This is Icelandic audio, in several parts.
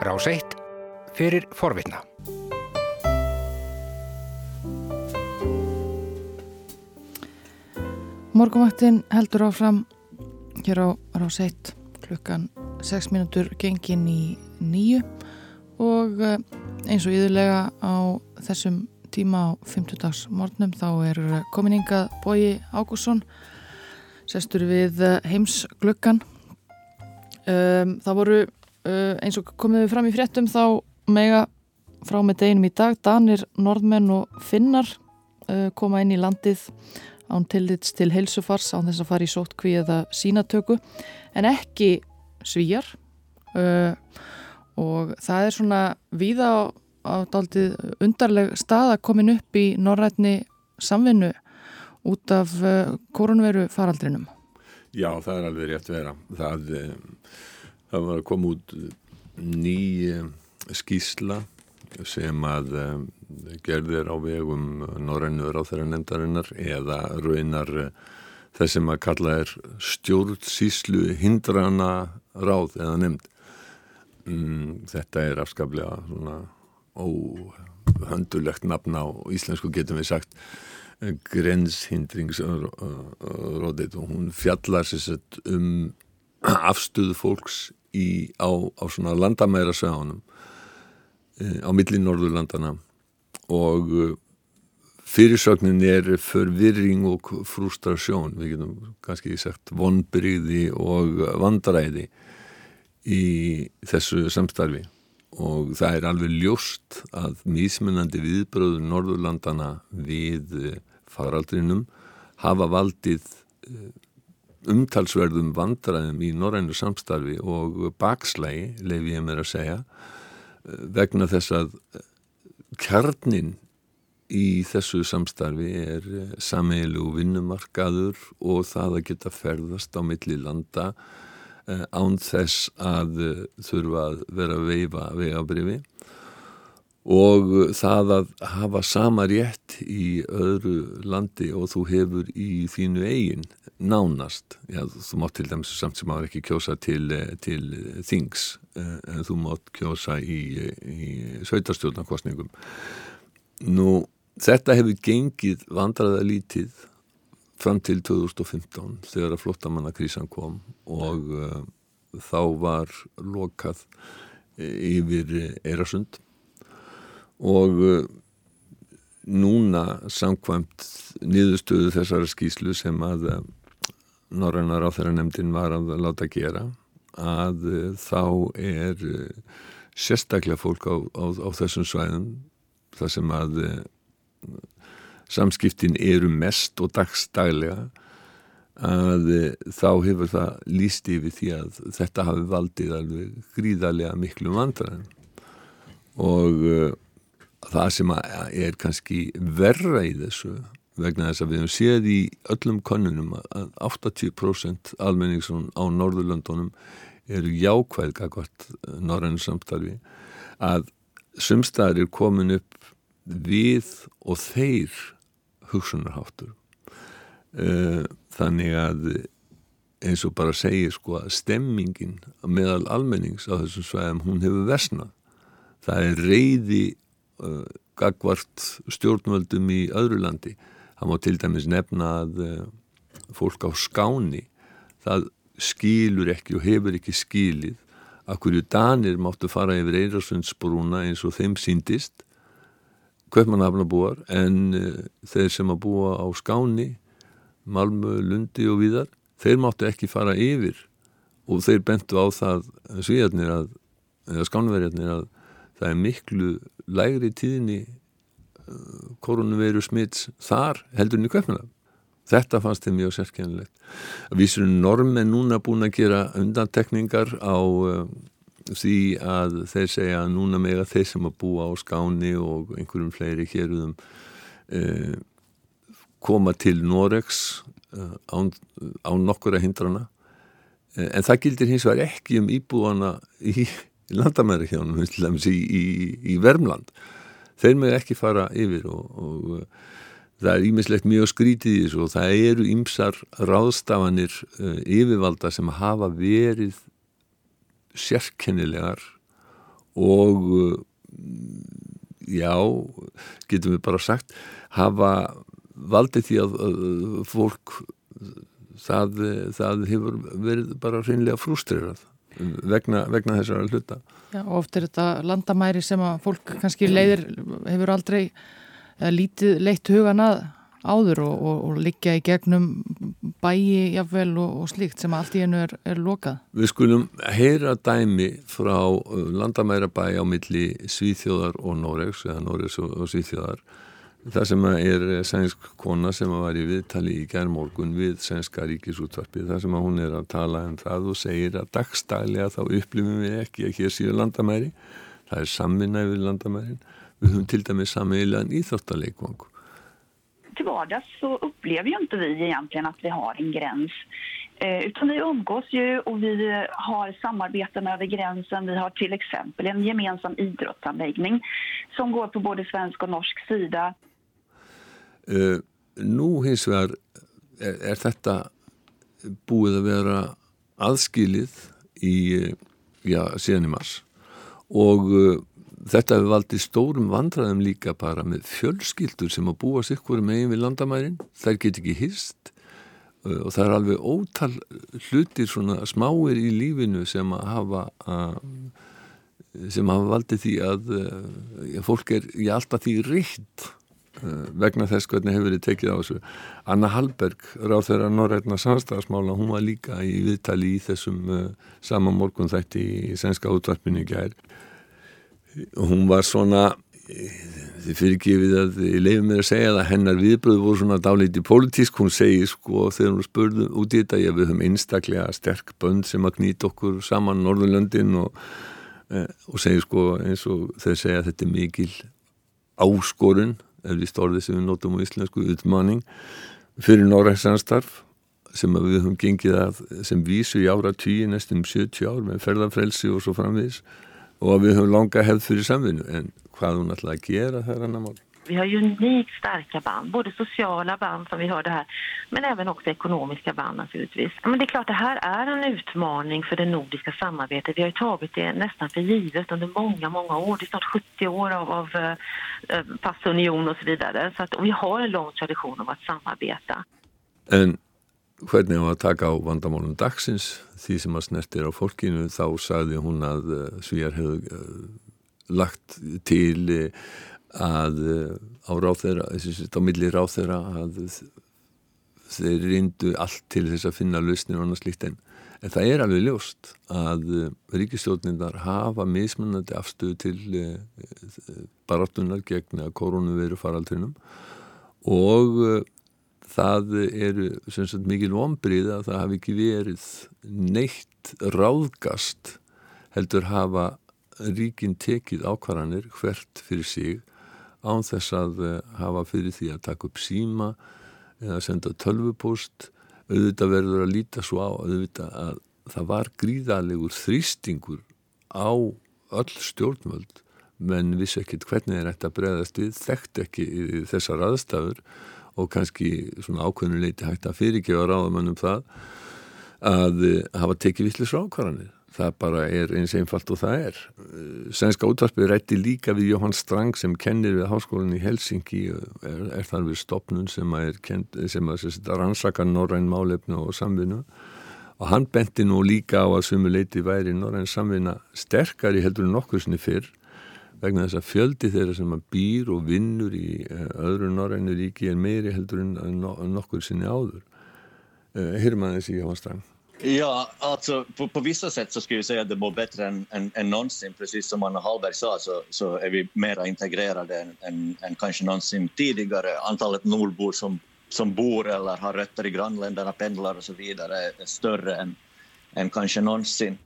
Rás 1 fyrir forvitna. Morgumvaktin heldur áfram hér á Rás 1 klukkan 6 minútur gengin í nýju og eh, eins og yðurlega á þessum tíma á 50 dags morgnum þá er kominingað Bóji Ágússon sestur við eh, heimsglöggan um, það voru eins og komið við fram í fréttum þá mega frá með deginum í dag Danir, Norðmenn og Finnar uh, koma inn í landið án tillits til heilsufars án þess að fara í sótkví eða sínatöku en ekki svíjar uh, og það er svona víða á, daldið undarleg stað að komin upp í norrætni samvinnu út af koronveru faraldrinum. Já, það er alveg rétt vera. Það, það var að koma út ný skísla sem að gerðir á vegum norrænur á þeirra nefndarinnar eða raunar þess sem að kalla er stjórnsíslu hindrana ráð eða nefnd. Mm, þetta er afskaplega svona óhöndulegt nafn á íslensku getum við sagt grenshindringsróðið og hún fjallar sérsett um afstöðu fólks í, á, á svona landamæra sveganum e, á milli Norðurlandana og e, fyrirsögnin er förvirring og frustrasjón, við getum kannski sagt vonbyrði og vandræði í þessu samstarfi. Og það er alveg ljóst að mísmennandi viðbröður Norðurlandana við faraldrinum hafa valdið umtalsverðum vandræðum í norrænu samstarfi og bakslægi, leif ég mér að segja, vegna þess að kjarnin í þessu samstarfi er sameilu vinnumarkaður og það að geta ferðast á milli landa án þess að þurfa að vera að veifa vegabrifi og það að hafa sama rétt í öðru landi og þú hefur í þínu eigin nánast, já þú mátt til dæmis samt sem að ekki kjósa til, til þings en þú mátt kjósa í, í sveitarstjórnarkostningum nú þetta hefur gengið vandraða lítið fram til 2015 þegar að flottamannakrísan kom og uh, þá var lokað yfir Eirasund og uh, núna samkvæmt niðurstöðu þessara skýslu sem að uh, Norrænar á þeirra nefndin var að láta gera að þá er sérstaklega fólk á, á, á þessum svæðum þar sem að samskiptin eru mest og dagstaglega að þá hefur það líst yfir því að þetta hafi valdið alveg gríðarlega miklu vandræðin og uh, það sem er kannski verra í þessu vegna þess að við hefum séð í öllum konunum að 80% almenningsun á Norðurlöndunum eru jákvæð kakvart norrænu samstarfi að sumstaðir er komin upp við og þeir hugsunarháttur. Þannig að eins og bara segir sko að stemmingin meðal almennings á þessum svæðum hún hefur versnað. Það er reyði uh, gagvart stjórnvöldum í öðru landi. Það má til dæmis nefna að uh, fólk á skáni það skilur ekki og hefur ekki skilið að hverju danir máttu fara yfir Eirasundsbrúna eins og þeim síndist Kaupmannhafnabúar en uh, þeir sem að búa á Skáni, Malmö, Lundi og víðar, þeir máttu ekki fara yfir og þeir bentu á það svíjarnir að, eða skánverjarnir að það er miklu lægri tíðinni uh, koronaviru smits þar heldur í Kaupmannhafn. Þetta fannst þeim mjög sérkennilegt. Vísur normen núna búin að gera undantekningar á uh, því að þeir segja að núna mega þeir sem að búa á skáni og einhverjum fleiri héruðum eh, koma til Noregs eh, án, án nokkura hindrana eh, en það gildir hins vegar ekki um íbúana í, hjá í, í, í Vermland. Þeir með ekki fara yfir og, og það er ímislegt mjög skrítið í þessu og það eru ymsar ráðstafanir yfirvalda sem hafa verið sérkennilegar og já, getum við bara sagt hafa valdið því að, að fólk það, það hefur verið bara hreinlega frústrirað vegna, vegna þessara hluta Já, oft er þetta landamæri sem að fólk kannski leiðir hefur aldrei lítið leitt hugan að áður og, og, og liggja í gegnum bæi jafnvel og, og slíkt sem allt í hennu er, er lokað. Við skulum heyra dæmi frá uh, landamæra bæi á milli Svíþjóðar og Noregs, eða Noregs og Svíþjóðar Það sem er eh, sænsk kona sem var í viðtali í gerðmorgun við sænska ríkisútvarpi það sem hún er að tala um það og segir að dagstælega þá upplifum við ekki að hér séu landamæri það er samvinna yfir landamærin við höfum til dæmis samviðilegan íþróttaleikvang Til vardags så upplever ju inte vi egentligen att vi har en gräns. Eh, utan vi umgås ju och vi eh, har samarbeten över gränsen. Vi har till exempel en gemensam idrottsanläggning som går på både svensk och norsk sida. Uh, nú hins vegar er, er þetta búið að vera aðskilið í, já, síðan í mars. Og uh, þetta hefur valdið stórum vandraðum líka bara með fjölskyldur sem að búa sikkur megin við landamærin, þær get ekki hýst uh, og það er alveg ótal hlutir svona smáir í lífinu sem að hafa að sem hafa valdið því að já, fólk er í alltaf því Eh, vegna þess hvernig hefur þið tekið á þessu. Anna Hallberg, ráð þeirra Norrætna samstæðasmála, hún var líka í viðtali í þessum uh, sama morgun þætti í senska útvarpinu í gær. Hún var svona þið fyrirgifið að ég leiði mér að segja að hennar viðbröð voru svona dálítið pólitísk, hún segi sko þegar hún spurði út í þetta, ég við höfum einstaklega sterk bönd sem að knýta okkur saman Norðurlöndin og, uh, og segi sko eins og þeir segja að þetta er mikil áskorun eflist orðið sem við notum á íslensku utmanning fyrir Norræksanstarf sem við höfum gengið að sem vísu í ára tíu næstum 70 ár með ferðarfrelsi og svo framvís og að við höfum langa hefð fyrir samvinnu. En hvað hún ætlaði að gera það er annar mál Vi har unikt starka band, både sociala band som vi hörde här, men även också ekonomiska band naturligtvis. Men det är klart, det här är en utmaning för det nordiska samarbetet. Vi har ju tagit det nästan för givet under många, många år. Det är snart 70 år av, av eh, eh passunion och så vidare. Så att, och vi har en lång tradition av att samarbeta. En hvernig á að taka á vandamálum dagsins, því sem að snertir á fólkinu, þá sagði hún að eh, Svíjar hefðu eh, lagt til að eh, á ráð þeirra, á milli ráð þeirra að þeir reyndu allt til þess að finna lausnir og annað slíkt. En, en það er alveg ljóst að eh, ríkistjórnindar hafa mismunandi afstöðu til eh, baráttunar gegn að koronu veru faraldrinum og það eru sagt, mikil vonbrið að það hafi ekki verið neitt ráðgast heldur hafa ríkin tekið ákvarðanir hvert fyrir sig án þess að eh, hafa fyrir því að taka upp síma eða senda tölvupóst. Auðvitað verður að líta svo á auðvitað að það var gríðalegur þrýstingur á öll stjórnvöld. Menn vissi ekkit hvernig er þetta bregðast við þekkt ekki þessar aðstafur og kannski svona ákveðnuleiti hægt að fyrirgefa ráðamannum það að eh, hafa tekið vittlis rákvarðanir það bara er eins einfalt og það er. Sænska útvarpið rætti líka við Jóhann Strang sem kennir við háskólan í Helsingi er, er þar við stopnun sem að, að, rannsaka norræn málefnu og samvinnu og hann benti nú líka á að sumuleiti væri norræn samvinna sterkari heldur en nokkur sinni fyrr vegna þess að fjöldi þeirra sem að býr og vinnur í eh, öðru norrænu ríki er meiri heldur en nokkur sinni áður. Eh, Hyrma þessi Jóhann Strang. Ja, alltså på, på, vissa sätt så skulle jag säga att det mår bättre än, än, än någonsin. Precis som Anna Hallberg sa så, så är vi mer integrerade än, än, än kanske någonsin tidigare. Antalet nordbor som, som bor eller har rötter i grannländerna, pendlar och så vidare är större än, än kanske någonsin.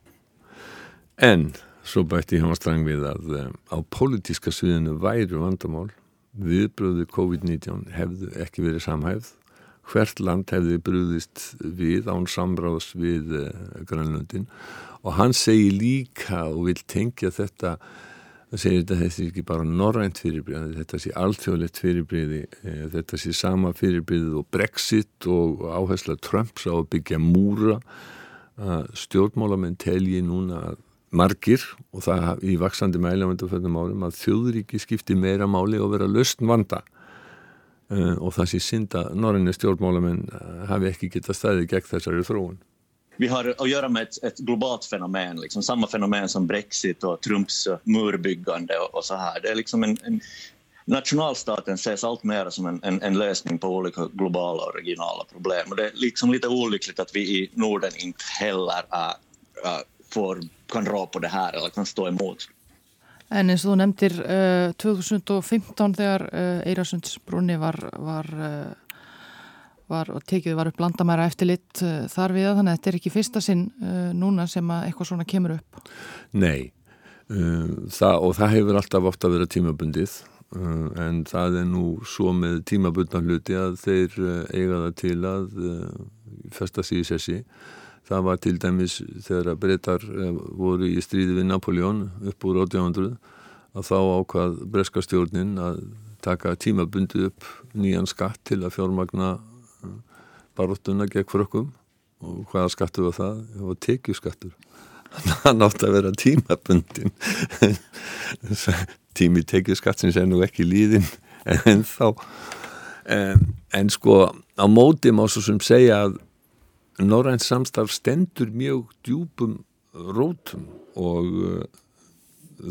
En svo bætti hjá strang við að uh, á pólitíska sviðinu væru vandamál viðbröðu COVID-19 hefðu ekki verið samhæfð hvert land hefði brúðist við án samráðs við uh, Grænlundin og hann segir líka og vil tengja þetta hann segir þetta þetta er ekki bara norrænt fyrirbreyði þetta sé alþjóðlegt fyrirbreyði eh, þetta sé sama fyrirbreyðið og Brexit og áhersla Trumps á að byggja múra. Stjórnmálamenn telji núna að margir og það í vaksandi mæli á undarföldum árum að þjóðríki skipti meira máli og vera lausn vanda og það sé synd að norrinni stjórnmálamenn hafi ekki getað stæðið gegn þessari þróun. Vi har att göra med ett, ett globalt fenomen, liksom samma fenomen som Brexit och Trumps eh, murbyggande och, och så här. Det är liksom en, en nationalstaten ses allt mer som en, en, en, lösning på olika globala och regionala problem. Och det är liksom lite olyckligt att vi i Norden inte heller äh, får, kan rå på det här eller kan stå emot. En eins og þú nefndir uh, 2015 þegar uh, Eirasundsbrunni var, var, uh, var tekið var upp landamæra eftirlitt þar við þannig að þetta er ekki fyrsta sinn núna sem að eitthvað svona kemur upp. Nei, það, og það hefur alltaf ofta verið tímabundið en það er nú svo með tímabundna hluti að þeir eiga það til að festa sig í sessi það var til dæmis þegar breytar voru í stríði við Napoleon upp úr 1800 að þá ákvað breska stjórnin að taka tímabundi upp nýjan skatt til að fjármagna baróttuna gegn frökkum. Og hvaða skattu var það? Það var tekjuskattur. Hann átti að vera tímabundin tími tekið skattsins er nú ekki líðin en þá. En, en sko á móti má svo sem segja að Norræns samstarf stendur mjög djúpum rótum og uh,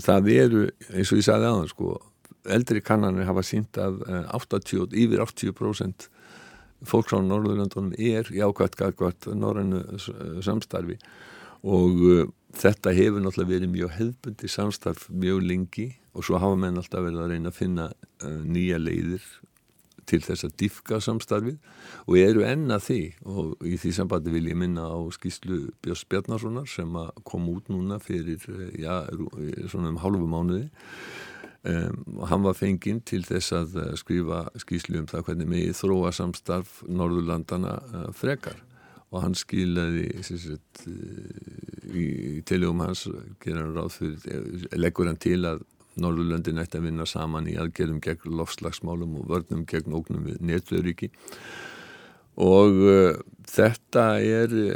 það eru eins og ég sagði aðan sko eldri kannanir hafa sínt að uh, 80, yfir 80% fólk á Norðurlandunum er jákvæmt gætkvæmt Norrænu samstarfi og þetta hefur náttúrulega verið mjög hefbundi samstarf mjög lengi og svo hafa menn alltaf verið að reyna að finna nýja leiðir til þess að diffka samstarfið og eru enna því og í því sambandi vil ég minna á skýslu Björns Bjarnarssonar sem kom út núna fyrir já, svona um hálfu mánuði. Um, hann var fenginn til þess að skrifa skýslu um það hvernig megið þróa samstarf Norðurlandana uh, frekar. Og hann skilaði sagt, í tilugum hans fyrir, leggur hann til að Norðurlöndin ætti að vinna saman í aðgerðum gegn lofslagsmálum og vörnum gegn ógnum við netverðuríki og uh, þetta er uh,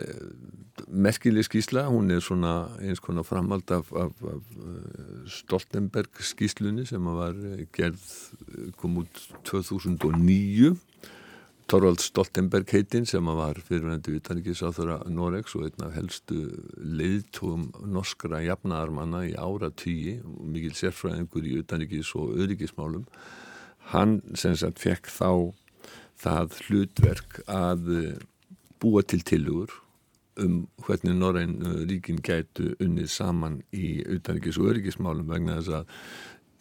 merkileg skísla, hún er svona eins konar framhald af, af, af uh, Stoltenberg skíslunni sem var gerð kom út 2009 Torvald Stoltenberg heitinn sem var fyrirvendu utanrikiðsáþurra Noregs og einn af helstu leiðtóum norskra jafnaðarmanna í ára tíi mikil sérfræðingur í utanrikis og örygismálum hann sem sagt fekk þá það hlutverk að búa til tilugur um hvernig Norrein ríkin gætu unnið saman í utanrikis og örygismálum vegna þess að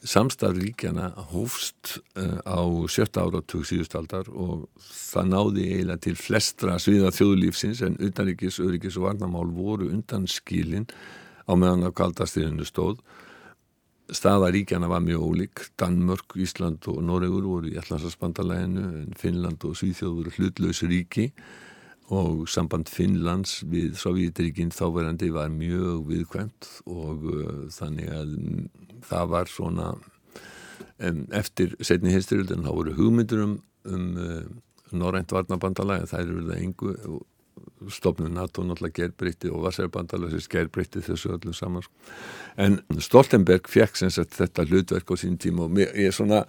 samstarf ríkjana hófst uh, á sjötta áratug síðustaldar og það náði eiginlega til flestra sviða þjóðlífsins en utanríkis, öryggis og varnamál voru undan skilin á meðan á kaldastriðinu stóð. Staða ríkjana var mjög ólík. Danmörk, Ísland og Noregur voru í allarsasbandalæginu en Finnland og Svíþjóð voru hlutlaus ríki og samband Finnlands við Sovjetríkinn þáverandi var mjög viðkvæmt og uh, þannig að það var svona um, eftir setni hinsturildin þá voru hugmyndur um, um uh, Norrænt varnabandalæg það eru það engu stofnun NATO náttúrulega gerbreytti og Vassarbandalæg sem gerbreytti þessu öllum saman en Stoltenberg fekk sem sagt þetta hlutverk á sín tíma og ég er svona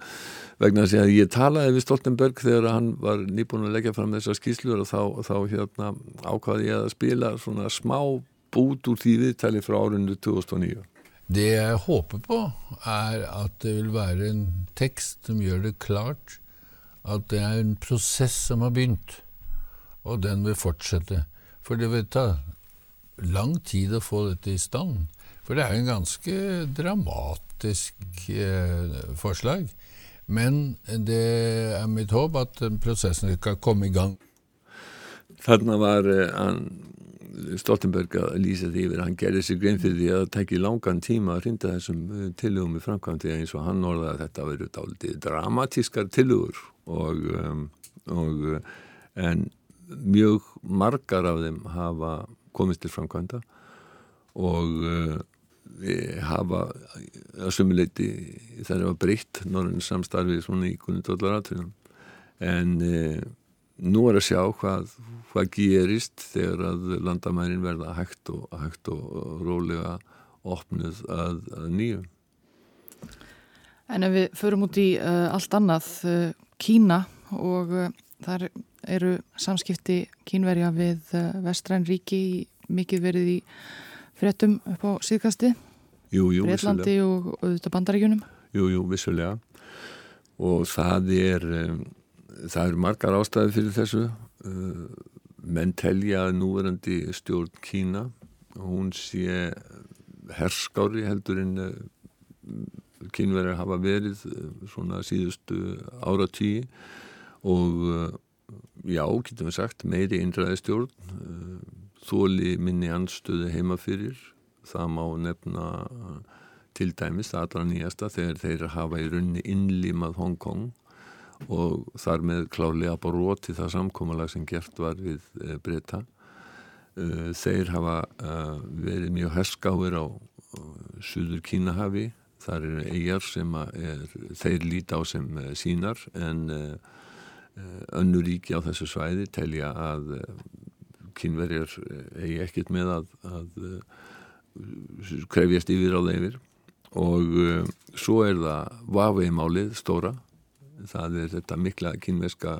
vegna að, að ég talaði við Stoltenberg þegar hann var nýbúin að leggja fram þessar skýslur og þá, þá hérna, ákvaði ég að spila svona smá bút úr því viðtali frá árundu 2009. Det jeg håper på er at det vil være en tekst som gjør det klart at det er en prosess som har begynt, og den vil fortsette. For det vil ta lang tid å få dette i stand. For det er en ganske dramatisk eh, forslag. Men det er mitt håp at prosessen skal komme i gang. Þarna var uh, Stoltenberg að lýsa því yfir, hann gerði sig grein fyrir því að það tekki langan tíma að rinda þessum uh, tilugum í framkvæmdi eins og hann orðaði að þetta verið dálítið dramatískar tilugur og, um, og uh, en mjög margar af þeim hafa komist til framkvæmda og hafa að sumuleiti þær hafa breytt norðin samstarfið svona í kunindóllaratriðum en e, nú er að sjá hvað, hvað gerist þegar að landamærin verða hægt og, hægt og rólega opnuð að, að nýju. En ef við förum út í uh, allt annað, uh, Kína og uh, þar eru samskipti kínverja við vestræn ríki mikið verið í fréttum upp á síðkasti, Breitlandi og auðvitað bandaríkunum. Jú, jú, vissulega og það er um, það eru margar ástæði fyrir þessu. Menn telja að núverandi stjórn Kína hún sé herskári heldur en kynverðar hafa verið eh, svona síðustu áratí og já, getum við sagt, meiri innræði stjórn, þóli minni anstöðu heima fyrir, það má nefna til dæmis það allra nýjasta þegar þeir hafa í raunni innlímað Hongkong og þar með klálega bróti það samkómalag sem gert var við breyta. Þeir hafa verið mjög herskáir á Suður Kínahafi. Þar eru eigjar sem er, þeir líti á sem eh, sínar. En eh, eh, önnur ríki á þessu svæði telja að kynverjar eigi ekkert með að, að krefjast yfir á þeir. Og svo er það Huawei-málið stóra það er þetta mikla kynverska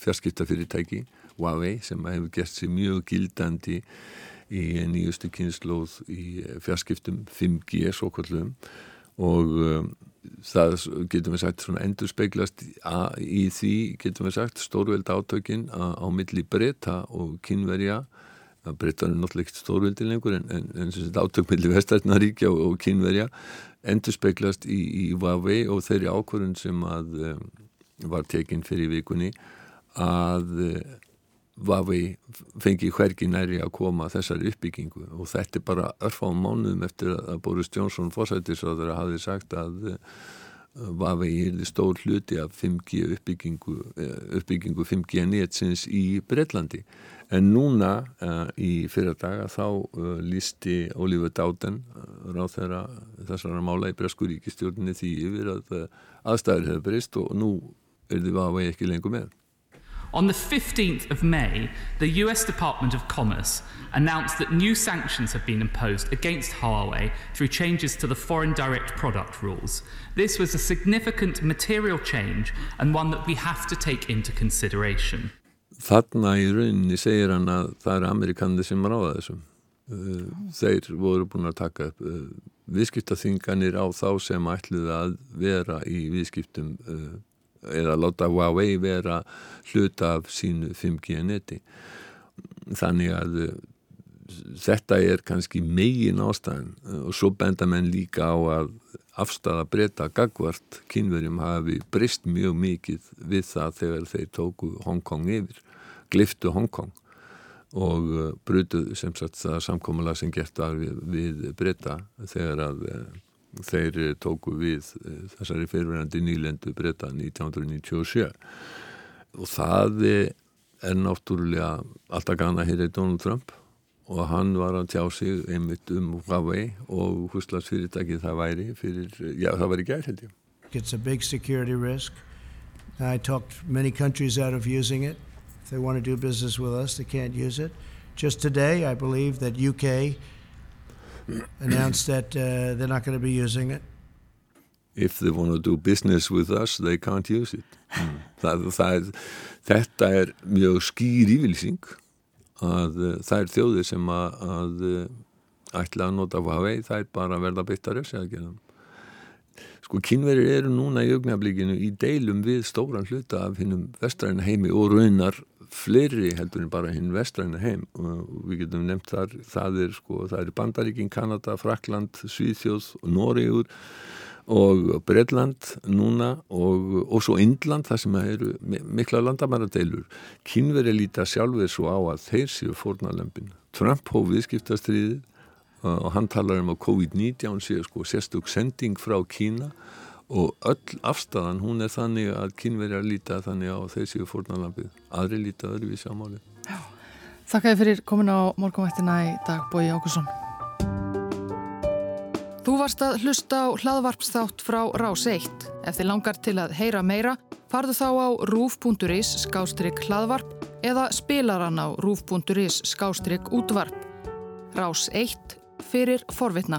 fjarskiptafyrirtæki Huawei sem hefur gert sér mjög gildandi í nýjustu kynnslóð í fjarskiptum 5G svo kvöldum og um, það getum við sagt endur speiklast í því getum við sagt stórveld átökin á, milli breyta og kynverja breyta er náttúrulega ekkert stórveldi lengur en, en, en átök milli vestætnaríkja og, og kynverja endur speiklast í, í Huawei og þeirri ákvörðun sem að um, var tekinn fyrir vikunni að Vavi fengi hvergi næri að koma þessari uppbyggingu. Og þetta er bara örfá mánuðum eftir að Boris Johnson fórsættisraður hafi sagt að Vavi er stór hluti af 5G uppbyggingu, uppbyggingu 5G netsins í Breitlandi en núna uh, í fyrir daga þá uh, lísti Ólífur Dáten ráð þeirra þessara mála í Breskuríkistjórnini því yfir að uh, aðstæður hefur breyst og nú er því Vavi ekki lengur með On the 15th of May, the US Department of Commerce announced that new sanctions have been imposed against Huawei through changes to the foreign direct product rules. This was a significant material change and one that we have to take into consideration. Þarna í rauninni segir hann að það er amerikanði sem ráða þessum. Uh, þeir voru búin að taka uh, viðskiptaþinganir á þá sem ætluði að vera í viðskiptum uh, eða láta Huawei vera hluta af sínu 5G neti þannig að eh, þetta er kannski megin ástæðin eh, og svo benda menn líka á að afstæða breyta gagvart kynverjum hafi breyst mjög mikið við það þegar þeir tóku Hongkong yfir, gliftu Hongkong og eh, brutuð sem sagt það samkómala sem gert var við, við breyta þegar að þeir tóku við eh, þessari fyrirverandi nýlendu breyta 1997 og það er náttúrulega alltaf gana hér í Donald Trump og hann var að tjá sig einmitt um Huawei og hvuslas fyrirtækið það væri fyrir, já það væri gæð held ég. It's a big security risk. I talked many countries out of using it if they want to do business with us they can't use it just today I believe that UK announced that uh, they're not going to be using it. If they want to do business with us, they can't use it. Mm. Það, það, þetta er mjög skýr ívilsing að uh, það er þjóðir sem að, að uh, ætla að nota Huawei, það er bara að verða að gera. Sko kynverið eru núna í augnablíkinu í deilum við stóran hluta af hinnum vestræna heimi og raunar fleiri heldur en bara hinn vestræna heim. Og við getum nefnt þar það er sko, er Bandaríkin, Kanada, Frakland Svíþjóð og Nóriður og Breitland núna og, og svo Indland það sem eru mikla landamæradeilur. Kynveri líta sjálfur svo á að þeir séu fórnalömpin Trump hóf viðskiptastriðið og hann talar um að COVID-19 séu sko sérstök sending frá Kína og öll afstæðan hún er þannig að kynverjar líta þannig á þeir séu fórnalampið, aðri líta öðruvísi á máli. Þakka þið fyrir komin á morgunvættina í dag Bói Ákusson. Þú varst að hlusta á hlaðvarpsþátt frá Rás 1. Ef þið langar til að heyra meira, farðu þá á rúf.is skástrygg hlaðvarp eða spilaran á rúf.is skástrygg útvarp. Rás 1 fyrir forvitna.